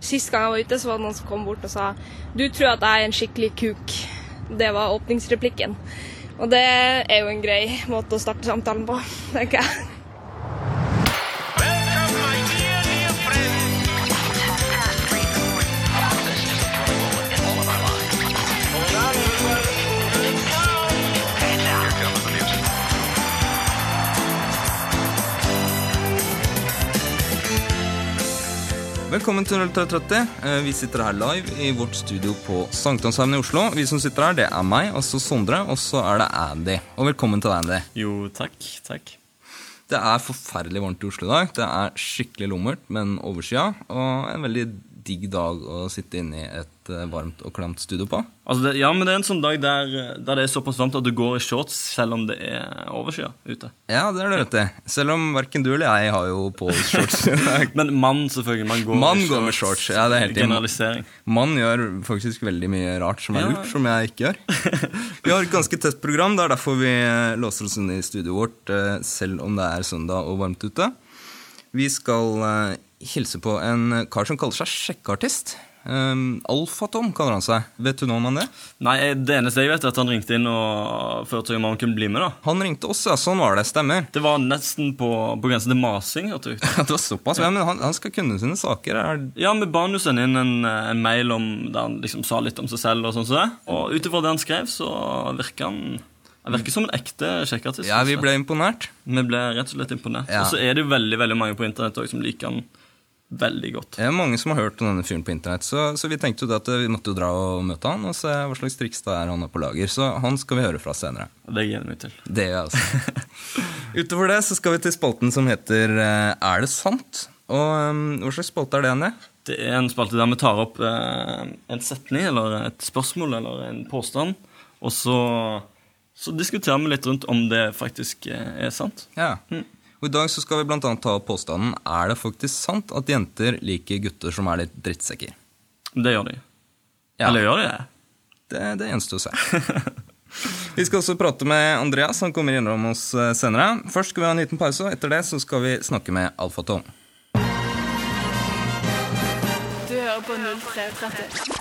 Sist gang jeg var ute, så var det noen som kom bort og sa du tror at jeg er en skikkelig kuk. Det var åpningsreplikken. Og det er jo en grei måte å starte samtalen på, tenker jeg. Velkommen til 0330. Eh, Vi sitter her live i vårt studio på Sankthanshaugen i Oslo. Vi som sitter her, det er meg, altså Sondre, og så er det Andy. Og velkommen til deg, Andy. Jo, takk. Takk. Det er forferdelig varmt i Oslo i dag. Det er skikkelig lummert, men overskya. Og en veldig digg dag å sitte inne i et eh, varmt og klamt studio på. Altså det, ja, men det er en sånn dag der, der det er såpass varmt at du går i shorts selv om det er overskya ute. Ja, det er det rett i. Selv om verken du eller jeg har jo på oss shorts. Men mann, selvfølgelig. Man går, Mann i går med shorts, ja, det er helt Generalisering. Mann gjør faktisk veldig mye rart som er Ja. lurt, som jeg ikke gjør. Vi har et ganske tett program, det er derfor vi eh, låser oss inne i studioet vårt, eh, selv om det er søndag og varmt ute. Vi skal hilse på en kar som kaller seg sjekkeartist. Um, Alfatom kaller han seg. Vet du noe om han det? Nei, Det eneste jeg vet, er at han ringte inn og spurte om han kunne bli med. da. Han ringte oss, ja. Sånn var det. Stemmer. Det var nesten på, på grensen til masing. hørte jeg. Det var såpass. Ja, men han, han skal kunne sine saker. Er, Ja, Vi ba han jo sende inn en, en mail om, der han liksom sa litt om seg selv. Og sånn så det. Og ut ifra det han skrev, så virker han han virker som en ekte sjekkartist. ja, vi ble imponert. Vi ble rett og slett imponert. Ja. Og så er det jo veldig veldig mange på internett også som liker han veldig godt. Det er mange som har hørt om denne fyren på internett, så, så vi tenkte jo at vi måtte jo dra og møte han og se hva slags triks det er han har på lager. Så han skal vi høre fra senere. Det gleder jeg meg til. Det gjør jeg altså. Utover det så skal vi til spalten som heter eh, Er det sant? Og um, Hva slags spalte er det, Anja? Det er en spalte der vi tar opp eh, en setning eller et spørsmål eller en påstand, og så, så diskuterer vi litt rundt om det faktisk eh, er sant. Ja. Og I dag så skal vi blant annet ta opp påstanden Er det faktisk sant at jenter liker gutter som er litt drittsekker. Det gjør de. Ja. Eller gjør de det? Det, det gjenstår å se. Vi skal også prate med Andreas, han kommer innom oss eh, senere. Først skal vi ha en liten pause, og etter det så skal vi snakke med Alfatom. Du hører på 0330.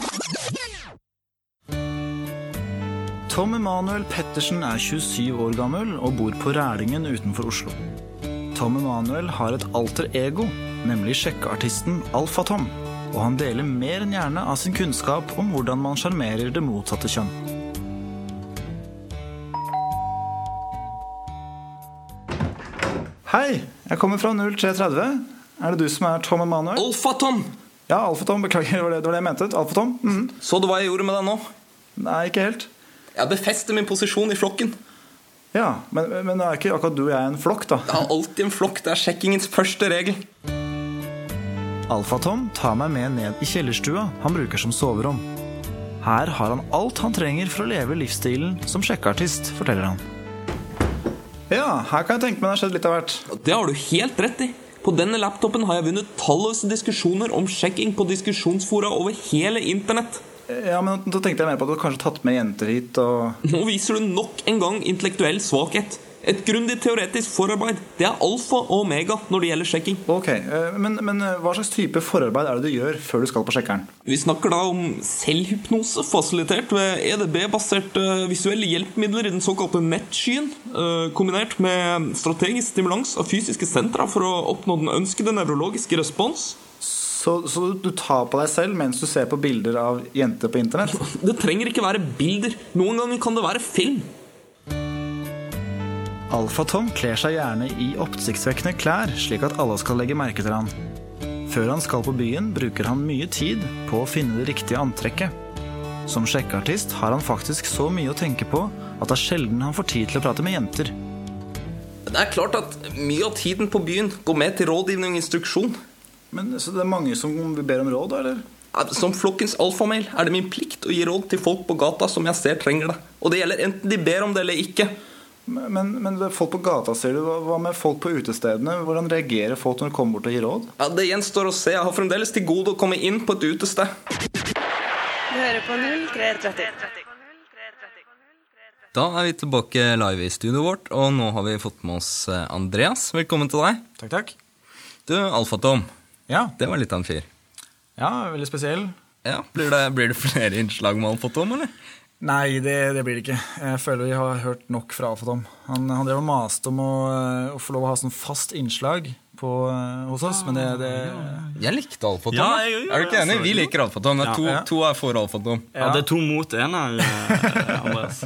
Tom Emanuel Pettersen er 27 år gammel og bor på Rælingen utenfor Oslo. Tom Emanuel har et alter ego, nemlig sjekkeartisten Alfa-Tom. Og han deler mer enn gjerne av sin kunnskap om hvordan man sjarmerer det motsatte kjønn. Hei, jeg kommer fra 0330. Er det du som er Tom Emanuel? Alfatom! Ja, Alfa-Tom. Beklager, det var det, det var det jeg mente. Alfa-Tom? Mhm. Så du hva jeg gjorde med deg nå? Nei, ikke helt. Jeg befester min posisjon i flokken. Ja, men, men er ikke akkurat du og jeg en flokk, da? Det er alltid en flokk. Det er sjekkingens første regel. Alfa-Tom tar meg med ned i kjellerstua han bruker som soverom. Her har han alt han trenger for å leve livsstilen som sjekkeartist, forteller han. Ja, her kan jeg tenke meg det har skjedd litt av hvert. Det har du helt rett i. På denne laptopen har jeg vunnet talløse diskusjoner om sjekking på diskusjonsfora over hele internett. Ja, men Da tenkte jeg mer på at du kanskje tatt med jenter hit og Nå viser du nok en gang intellektuell svakhet. Et grundig teoretisk forarbeid det er alfa og omega når det gjelder sjekking. Ok, eh, men, men eh, hva slags type forarbeid er det du gjør før du skal på sjekkeren? Vi snakker da om selvhypnose fasilitert ved EDB-baserte visuelle hjelpemidler i den såkalte nettskyen, eh, kombinert med strategisk stimulans av fysiske sentra for å oppnå den ønskede nevrologiske respons. Så, så du tar på deg selv mens du ser på bilder av jenter på internett? Det trenger ikke være bilder. Noen ganger kan det være film. Alfa-Tom kler seg gjerne i oppsiktsvekkende klær, slik at alle skal legge merke til han. Før han skal på byen, bruker han mye tid på å finne det riktige antrekket. Som sjekkeartist har han faktisk så mye å tenke på at det er sjelden han får tid til å prate med jenter. Det er klart at mye av tiden på byen går med til rådgivning og instruksjon. Men Så det er mange som ber om råd, eller? Som flokkens alfamail er det min plikt å gi råd til folk på gata som jeg ser trenger det. Og det gjelder enten de ber om det eller ikke. Men, men det folk på gata, sier du. Hva med folk på utestedene? Hvordan reagerer folk når du kommer bort og gir råd? Ja, Det gjenstår å se. Jeg har fremdeles til gode å komme inn på et utested. Du hører på 0330. Da er vi tilbake live i studioet vårt, og nå har vi fått med oss eh, Andreas. Velkommen til deg. Takk, takk. Du, Alfatom. Ja. Det var litt av en fyr. Ja, veldig spesiell. Ja, Blir det, blir det flere innslag med Alfatom, eller? Nei, det, det blir det ikke. Jeg føler vi har hørt nok fra Alfatom. Han, han drev og maste om å, eh, å få lov å ha sånn fast innslag på, eh, hos oss, men det, det Jeg likte Alfatom. Ja, jeg, jeg jeg, er du ikke enig? Vi liker Alfa Tom. Det er Ja. to, Ja. to er for Alfatom. Ja. Ja, det er to mot én her, eh, Andreas.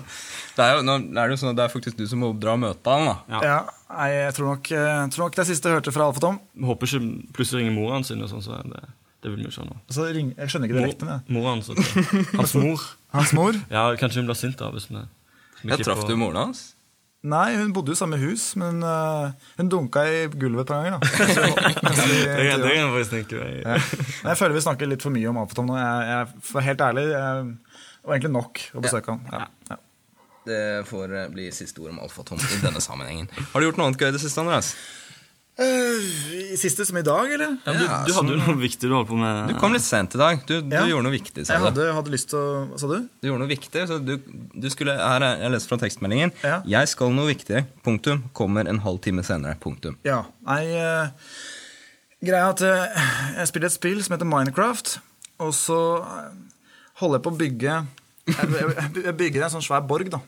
Det er jo nå er det jo sånn at det er faktisk du som må dra og møte han. da. Ja. Ja, nei, jeg tror nok, eh, jeg tror nok det siste jeg hørte fra Alfatom. Håper ikke plutselig ringer moren sin, og sånn, så det, det vil vi ikke ha nå. Altså, ring, jeg skjønner ikke direkte. Mor, moren, så det- Hans mor. Hans mor? Ja, kanskje hun blir sint da, hvis vi Jeg traff du moren hans? Nei, hun bodde jo i samme hus, men uh, hun dunka i gulvet et par ganger. da. Så, Det kan jeg faktisk tenke meg. Ja. Jeg føler vi snakker litt for mye om Alfatom nå. Jeg, jeg, for helt ærlig, jeg, det var egentlig nok å besøke han. Ja. Det får eh, bli siste ord om Alfatom i denne sammenhengen. Har du gjort noe annet gøy i det siste, Andreas? Eh, I siste som i dag, eller? Ja, du, du hadde jo noe viktig du holdt på med. Du kom litt sent i dag. Du, du Ja. gjorde noe viktig. Jeg hadde, hadde lyst til å Hva sa du? Du gjorde noe viktig, så du, du skulle Her er jeg leser fra tekstmeldingen. Ja. Jeg skal noe viktig. Punktum. Kommer en halv time senere. Punktum. Ja, nei uh, Greia er at uh, jeg spiller et spill som heter Minecraft, og så holder jeg på å bygge Jeg, jeg, jeg bygger en sånn svær borg, da.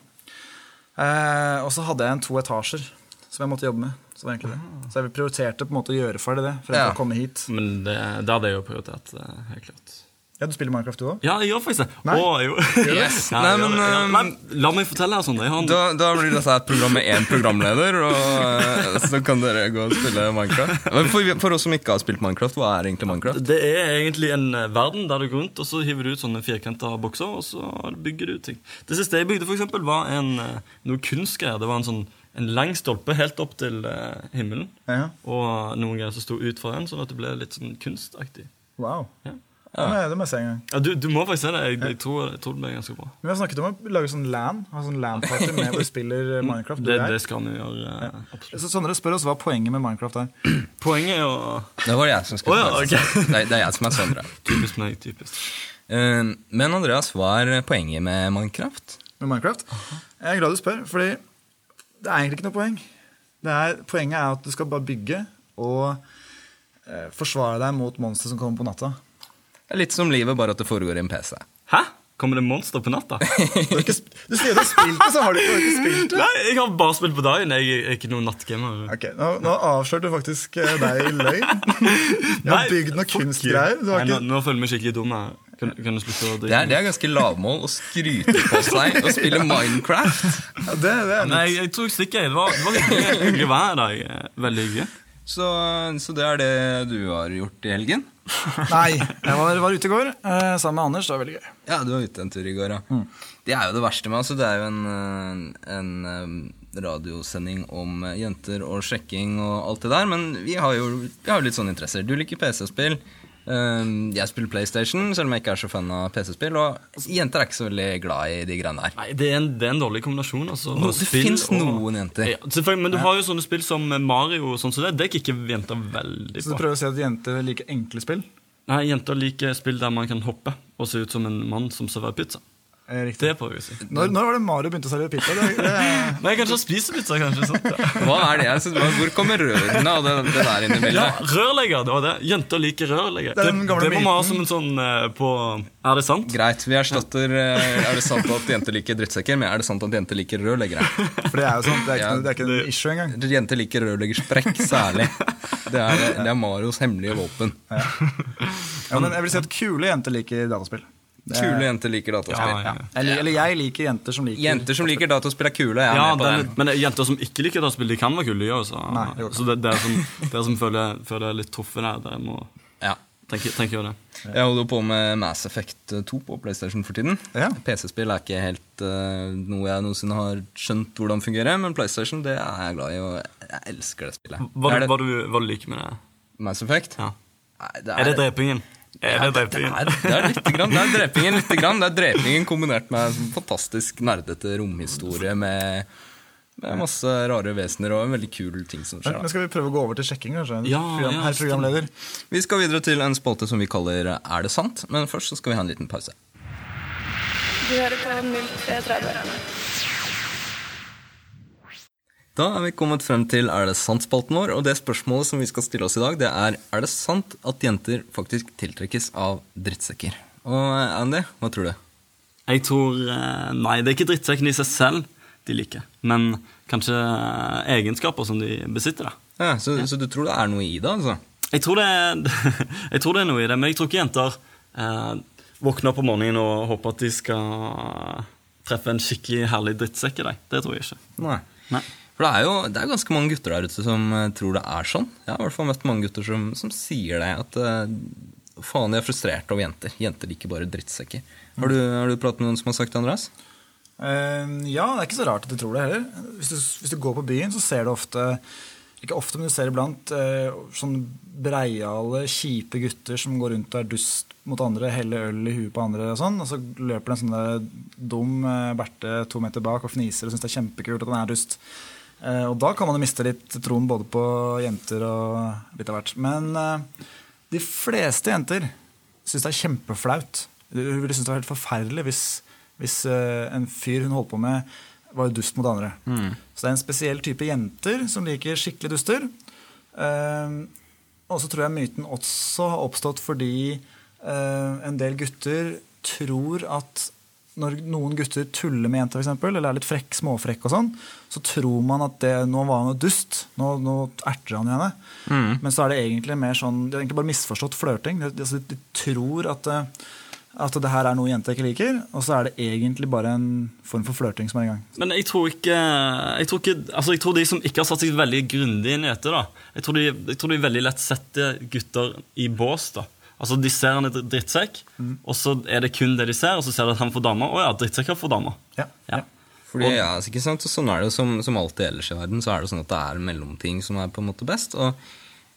Eh, og så hadde jeg en to etasjer som jeg måtte jobbe med. Så det var det. Så jeg prioriterte på en måte å gjøre ferdig det fremfor Ja. å komme hit. Men det, det hadde jeg jo prioritert, eh, helt klart. Ja, Du spiller Minecraft, du òg? Ja, jeg gjør faktisk det. Nei. Å, jo. Yes. Ja, Nei, men, ja. um, Nei, La meg fortelle her sånn. Jeg har en Da, da blir dette et program med én programleder, og eh, så kan dere gå og spille Minecraft. Men for, for oss som ikke har spilt Minecraft, hva er egentlig Minecraft? Det er egentlig en eh, verden der du går rundt, og så hiver du ut sånne firkanta bokser, og så bygger du ting. Det siste jeg bygde, for eksempel, var en, eh, noe kunstgreier. Det var en sånn en lang stolpe helt opp til eh, himmelen, Ja. og noen greier som sto ut fra den, sånn at det ble litt sånn kunstaktig. Wow. Ja. Det det må jeg se en gang. Ja, du, du må faktisk se det. Jeg, jeg, tror, jeg tror det ble ganske bra. Men Vi har snakket om å lage sånn LAN, ha sånn LAN-party med hvor vi spiller eh, Minecraft. du Det, det skal vi gjøre. ja. Så Sondre spør oss hva poenget med Minecraft er. Poenget er jo Det var jeg som skulle oh, ja, okay. det, det er jeg som er Sondre. Typisk meg. typisk. Eh, Men Andreas, hva er poenget med Minecraft? med Minecraft? Jeg er glad du spør, fordi det er egentlig ikke noe poeng. Det er, poenget er at du skal bare bygge og eh, forsvare deg mot monstre som kommer på natta. Det er litt som livet, bare at det foregår i en PC. Hæ? Kommer det monster på natta? Du, har ikke, du sier du har spilt det, så har du, du har ikke spilt det. Nei, jeg har bare spilt på dagen. Jeg er ikke noen nattgamer. Ok, Nå, nå avslørte du faktisk eh, deg i løgn. Jeg har bygd noe kunstgreier. Du Nei, har nå, ikke, nå føler jeg meg skikkelig dum. Kan, kan du slutte å Det er, det er ganske lavmål å skryte på seg og spille Minecraft. ja, det, det er Nei, jeg tror jeg stikker. Det var, det var hyggelig, hyggelig i dag. eh, Veldig hyggelig. Så, så det er det du har gjort i helgen? Nei, jeg var, var ute i går eh, sammen med Anders. Det var veldig gøy. Ja, du var ute en tur i går, ja. Det er jo det verste med altså, Det er jo en, eh, en eh, radiosending om jenter og sjekking og alt det der, men vi har jo, vi har litt sånne interesser. Du liker PC-spill. Eh, Jeg spiller PlayStation, selv om jeg ikke er så fan av PC-spill. Og jenter er ikke så veldig glad i de greiene der. Nei, det er en, det er en dårlig kombinasjon. Altså, no, det fins og- noen jenter. Ja, men du har jo sånne spill som Mario sånn, så det, det ikke jenter veldig på. Så du prøver å si at jenter liker enkle spill? Nei, Jenter liker spill der man kan hoppe og se ut som en mann som serverer pizza. Eh, riktig. Det si. Når, når var det Mario begynte å servere pizza? Det, det, Nei, kanskje han spiser pizza, kanskje. sånt, Ja. Hva er det synes, Hvor kommer rørene og det, det der inn i Ja, rørlegger, det var det. Jenter liker rørlegger. Det Det, må man ha som en sånn eh, på Er det sant? Greit, vi erstatter eh, Er det sant at jenter liker drittsekker, men er det sant at jenter liker rørleggere? for det er jo sant. det er ikke, Ja, det er ikke en issue engang. Jenter liker rørleggersprekk særlig. Det er, det er Marios hemmelige våpen. Ja, men jeg vil si at kule jenter liker dataspill. Det er- Kule jenter liker dataspill. Ja, ja. Eller, eller jeg liker jenter som liker Jenter som liker dataspill, er kule. Jeg er Ja, med på den, men jenter som ikke liker dataspill, de kan være kule, de. Nei, det. Så det, det er som, det er som føler, føler jeg litt toffe der. Dere må Ja. tenke, tenke over det. Jeg holder på med Mass Effect 2 på PlayStation for tiden. Ja. PC-spill er ikke helt uh, noe jeg noensinne har skjønt hvordan fungerer, men PlayStation det er jeg glad i, og jeg elsker det spillet. Hva, er det hva, du, hva du liker med det? Mass Effect? Ja. Nei, det Er det drepingen? Er det det, er, det er lite grann. Det er drepingen lite grann. Det er drepingen kombinert med en fantastisk nerdete romhistorie med, med masse rare vesener og en veldig kul ting som skjer. Men skal vi prøve å gå over til sjekking, kanskje? Ja, Program, ja, herr programleder. Vi skal videre til en spalte som vi kaller Er det sant? Men først så skal vi ha en liten pause. Du hører på 0330. Da er vi kommet frem til Er det sant-spalten vår, og det spørsmålet som vi skal stille oss i dag, det er Er det sant at jenter faktisk tiltrekkes av drittsekker? Og Andy, hva tror du? Jeg tror eh, Nei, det er ikke drittsekken i seg selv de liker, men kanskje eh, egenskaper som de besitter. da. Ja, så, så du tror det er noe i det, altså? Jeg tror det, jeg tror det er noe i det, men jeg tror ikke jenter eh, våkner opp om morgenen og håper at de skal treffe en skikkelig herlig drittsekk i deg. Det tror jeg ikke. Nei. Nei. For det er jo det er ganske mange gutter der ute som eh, tror det er sånn. Jeg har i hvert fall møtt mange gutter som, som sier det. At uh, faen, de er frustrerte over jenter. Jenter liker bare drittsekker. Har du, har du pratet med noen som har sagt det, Andreas? Uh, ja, det er ikke så rart at du tror det heller. Hvis du, hvis du går på byen, så ser du ofte ikke ofte, men du ser iblant eh, sånn breiale, kjipe gutter som går rundt og er dust mot andre, heller øl i huet på andre og sånn. Og så løper det en sånn dum Berthe to meter bak og fniser og syns det er kjempekult at han er dust. Eh, og da kan man jo miste litt troen både på jenter og litt av hvert. Men eh, de fleste jenter syns det er kjempeflaut. Hun ville synes det var helt forferdelig hvis, hvis eh, en fyr hun holdt på med, var dust mot andre. Så det er en spesiell type jenter som liker skikkelig duster. Og så tror jeg myten også har oppstått fordi eh, en del gutter tror at når noen gutter tuller med jenter, for eksempel, eller er litt frekk, småfrekk, og sånn, så tror man at det, nå var han jo dust. Nå, nå erter han henne. Mm. Men så er det egentlig mer sånn, det er egentlig bare misforstått flørting. De, de, de tror at, eh, at det her er noe jenter ikke liker, og så er det egentlig bare en form for flørting som er i gang. Men jeg tror ikke, jeg tror ikke altså jeg tror de som ikke har satt seg veldig grundig inn i dette, da, jeg tror, de, jeg tror de veldig lett setter gutter i bås. da. Altså De ser han er drittsekk, og så er det kun det de ser, og så ser de at han får damer. Å ja, drittsekker får damer. Ja. Ja. Fordi, ja, altså, ikke sant? Og sånn er det jo som, som alltid ellers i verden, så er det sånn at det er mellomting som er på en måte best. Og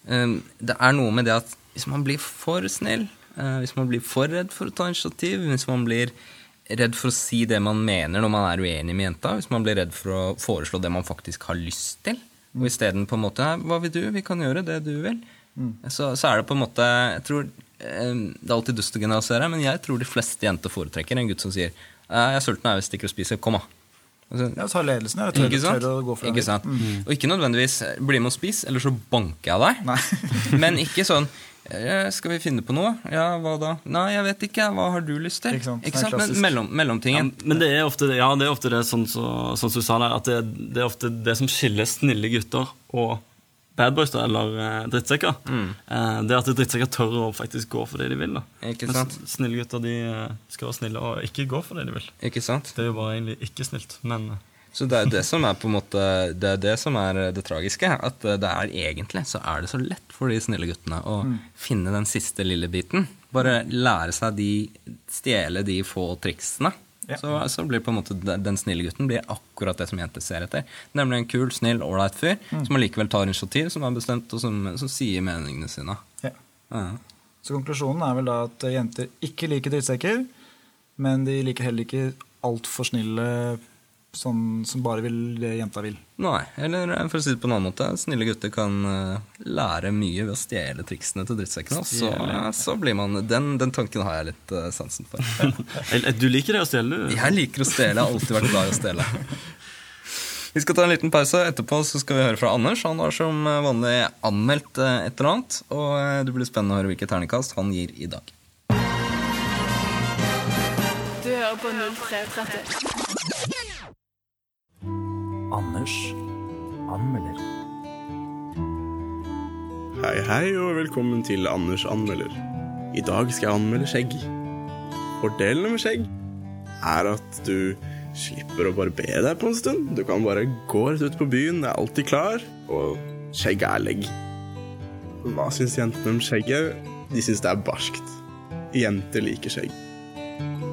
um, det er noe med det at hvis man blir for snill, uh, hvis man blir for redd for å ta initiativ, hvis man blir redd for å si det man mener når man er uenig med jenta, hvis man blir redd for å foreslå det man faktisk har lyst til, og isteden på en måte Hva vil du? Vi kan gjøre det du vil. Så, så er det på en måte Jeg tror eh, Det er alltid dust å generalisere, men jeg tror de fleste jenter foretrekker en gutt som sier «Eh, 'Jeg er sulten, jeg stikker og spiser. Kom, da'. Altså, Ja, ta ledelsen, her. Tør, ikke sant? tør å gå for Ikke sant? sant? Og ikke nødvendigvis 'bli med og spis', eller så banker jeg deg. Men ikke sånn «Eh, 'skal vi finne på noe'? Ja, hva da? Nei, jeg vet ikke. Hva har du lyst til? Ikke sant? Ikke sant? Men mellom, mellomtingen. Ja, men det er ofte det, ja, det, er ofte det sånn, så, sånn som du sa der, at det, det er ofte det som skiller snille gutter og badboys, da, eller eh, drittsekker. Eh, det at drittsekker tør å faktisk gå for det de vil. da. Ikke Mens sant? snille gutter de eh, skal være snille og ikke gå for det de vil. Ikke sant? Det er jo bare egentlig ikke snilt, men eh, Så det er det som er på en måte Det er det som er det tragiske. At eh, det er egentlig så er det så lett for de snille guttene å finne den siste lille biten. Bare lære seg de Stjele de få triksene. Ja. Så, så blir på en måte den snille gutten blir akkurat det som jenter ser etter. Nemlig en kul, snill, ålreit fyr som allikevel tar initiativ, som er bestemt, og som, som sier meningene sine. Ja. Ja. Så konklusjonen er vel da at jenter ikke liker drittsekker, men de liker heller ikke altfor snille sånn som bare vil det jenta vil. Nei, eller for å si det på en annen måte, snille gutter kan eh, lære mye ved å stjele triksene til drittsekkene. Så, så blir man den, den tanken har jeg litt eh, sansen for. eh, Du liker det å stjele, du? Jeg liker å stjele, jeg har alltid vært glad i å stjele. Vi skal ta en liten pause. Etterpå så skal vi høre fra Anders. Han har som vanlig anmeldt et eller annet. Og det blir spennende å høre hvilket terningkast han gir i dag. Du hører på 0330. Anders anmelder. Hei, hei, og velkommen til Anders anmelder. I dag skal jeg anmelde skjegg. Fordelen med skjegg er at du slipper å barbere deg på en stund. Du kan bare gå rett ut på byen, er alltid klar, og skjegg er legg. Hva syns jentene om skjegget? De syns det er barskt. Jenter liker skjegg.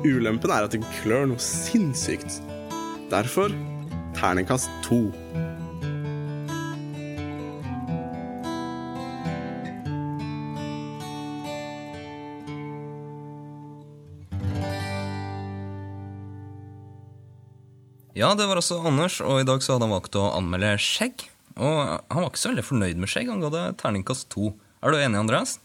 Ulempen er at det klør noe sinnssykt. Derfor terningkast to. Ja, det var også Anders, og i dag så hadde han valgt å anmelde skjegg. Og han var ikke så veldig fornøyd med skjegg. Han ga det terningkast to. Er du enig, Andreas?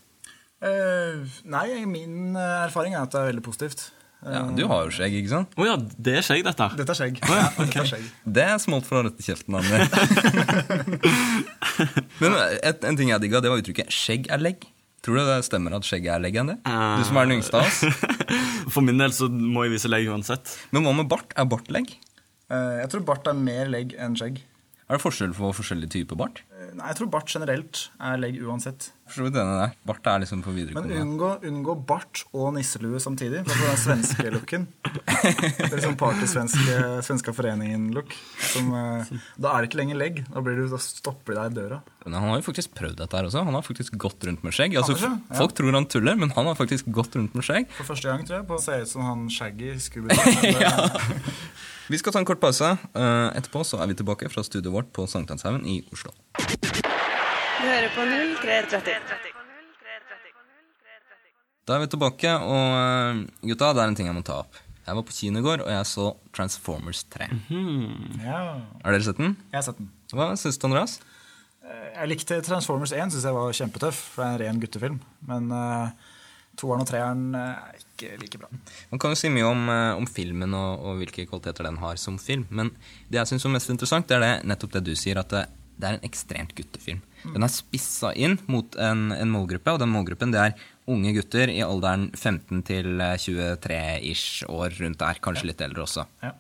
Uh, nei, min eh, erfaring er at det er veldig positivt. Ja, du har jo skjegg, ikke sant? Å ja, det er skjegg, dette. Dette er skjegg. Oh, Ja, okay. dette er skjegg. Det er smolt fra rette kjeften, Anne. Men et, en ting jeg digga, det var uttrykket 'skjegg er legg'. Tror du det stemmer at skjegget er legg enn det? Du som er den yngste av oss. For min del så må jeg vise legg uansett. Men hva med bart? Er bart legg? Eh, Jeg tror bart er mer legg enn skjegg. Er det forskjell på forskjellige typer bart? Nei, jeg tror bart generelt er legg uansett. Forstår du denne der. Bart er liksom på Men videregående. unngå, unngå bart og nisselue samtidig. For den svenske looken. Det er liksom partysvenske Svenska foreningen-look. Eh, Da er det ikke lenger legg. Da, blir du, da stopper de deg i døra. Men han har jo faktisk prøvd dette her også. Han har faktisk gått rundt med skjegg. Altså? Ja. Folk tror han tuller, men han har faktisk gått rundt med skjegg. For første gang, tror jeg. På å se ut som han Shaggy i Scooby-Doo. Vi skal ta en kort pause. Eh, Etterpå så er vi tilbake fra studioet vårt på Sankthanshaugen i Oslo. Du hører på 0330. Da er vi tilbake, og eh, gutta, det er en ting jeg må ta opp. Jeg var på kino i går, og jeg så Transformers 3. Ja, Har dere sett den? jeg har sett den. Hva syns du, Andreas? Jeg likte Transformers 1, syns jeg var kjempetøff. For det er en ren guttefilm. Men uh, toeren og treeren eh, er ikke like bra. Man kan jo si mye om, eh, om filmen og, og hvilke kvaliteter den har som film, men det jeg syns er mest interessant, det er det, nettopp det du sier, at det, det er en ekstremt guttefilm. Den er spissa inn mot en, en målgruppe, og den målgruppen det er unge gutter i alderen 15 til eh, 23-ish år rundt der, kanskje litt eldre også. Ja.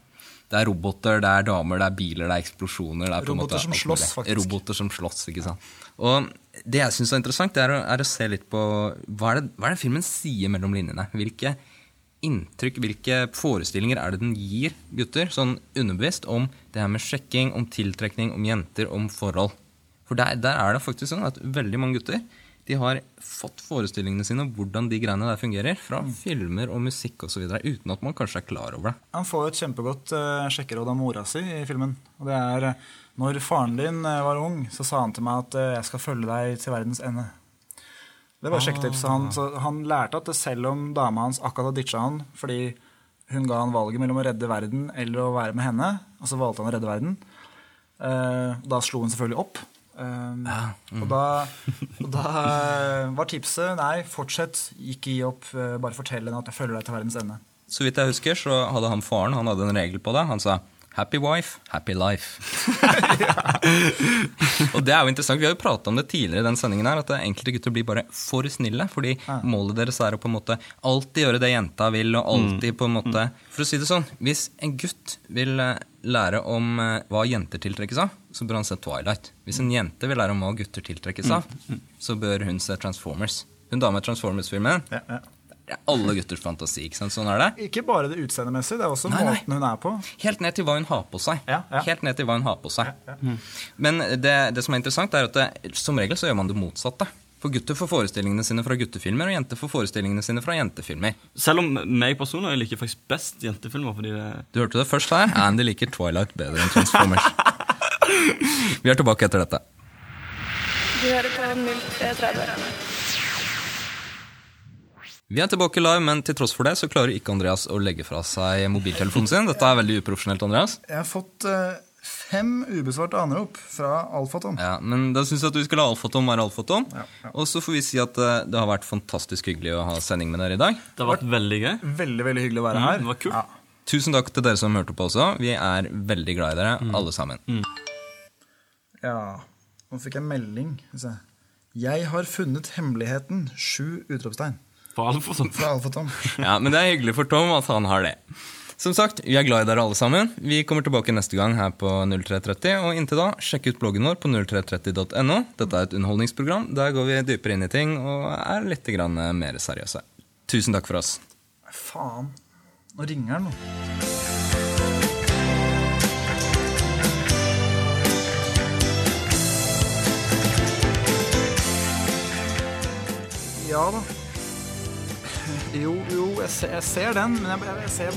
Det er roboter, det er damer, det er biler, det er eksplosjoner. Det er Roboter som slåss, faktisk. Roboter som slåss, ikke sant. Og det jeg syns er interessant, det er å, er å se litt på hva er, det, hva er det filmen sier mellom linjene? Hvilke inntrykk, hvilke forestillinger er det den gir gutter, sånn underbevisst, om det her med sjekking, om tiltrekning, om jenter, om forhold? For der, der er det faktisk sånn at veldig mange gutter de har fått forestillingene sine om hvordan de greiene der fungerer, fra filmer og musikk osv., uten at man kanskje er klar over det. Han får jo et kjempegodt uh, sjekkeråd av mora si i filmen. Og det er eh, når faren din eh, var ung, så sa han til meg at jeg skal følge deg til verdens ende. Det var sjekketips. Han, så han lærte at selv om dama hans akkurat hadde ditcha han fordi hun ga han valget mellom å redde verden eller å være med henne, og så valgte han å redde verden, eh, da slo hun selvfølgelig opp. Um, Og da, og da eh, var tipset nei, fortsett, ikke gi opp, eh, bare fortell henne at jeg følger deg til verdens ende. Så vidt jeg husker, så hadde han faren han hadde en regel på det. Han sa 'happy wife, happy life'. og det er jo interessant. Vi har jo prata om det tidligere i den sendingen her, at enkelte gutter blir bare for snille. Fordi målet deres er å på en måte alltid gjøre det jenta vil, og alltid på en måte For å si det sånn, hvis en gutt vil eh, lære om eh, hva jenter tiltrekkes av, så bør han se Twilight. Hvis en jente vil lære om hva gutter tiltrekkes av, så bør hun se Transformers. Hun dama i Transformers-filmen. Ja, ja. Det er alle gutters fantasi. ikke sant? Sånn er det. Ikke bare det utseendemessige, det er også Nei, nei. måten hun er på. Helt ned til hva hun har på seg. Ja, ja. Helt ned til hva hun har på seg. Men det, det som er interessant, er at det, som regel så gjør man det motsatte. For gutter får forestillingene sine fra guttefilmer, og jenter får forestillingene sine fra jentefilmer. Selv om meg personlig liker faktisk best jentefilmer. fordi det Du hørte det først her. Andy liker Twilight bedre enn Transformers. Vi er tilbake etter dette. Du hører på 0330. Vi er tilbake live, men til tross for det så klarer ikke Andreas å legge fra seg mobiltelefonen sin. Dette er veldig uprofesjonelt, Andreas. Jeg har fått eh, fem ubesvarte anrop fra Alfatom. Ja, Men da syns jeg at du skal la Alfatom være Alfatom. Ja, ja. Og så får vi si at eh, det har vært fantastisk hyggelig å ha sending med dere i dag. det har vært veldig gøy. Veldig veldig hyggelig å være Mm, her. det var kult. Ja. Tusen takk til dere som hørte på også. Vi er veldig glad i dere, alle sammen. ja, nå fikk jeg melding. Se. Jeg har funnet hemmeligheten. Sju utropstegn. For alle for Tom. Fra Alfatom. Ja, Men det er hyggelig for Tom at han har det. Som sagt, vi er glad i dere alle sammen. Vi kommer tilbake neste gang her på 0330. Og inntil da, sjekk ut bloggen vår på 0330.no. Dette er et underholdningsprogram. Der går vi dypere inn i ting og er litt grann mer seriøse. Tusen takk for oss. Faen. Nå ringer han, nå. Ja da. Jo, jo, jeg ser, jeg ser den, men jeg, jeg, ser,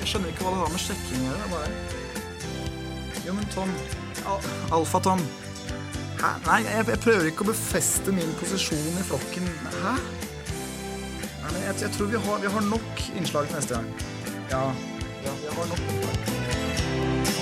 jeg skjønner ikke hva det har med sjekking å gjøre. Jo, men Tom. Al Alfa-Tom. Hæ? Nei, jeg, jeg prøver ikke å befeste min posisjon i flokken. Hæ? Nei, men jeg, jeg tror vi har, vi har nok innslag til neste gang. Ja, ja vi har nok innslag.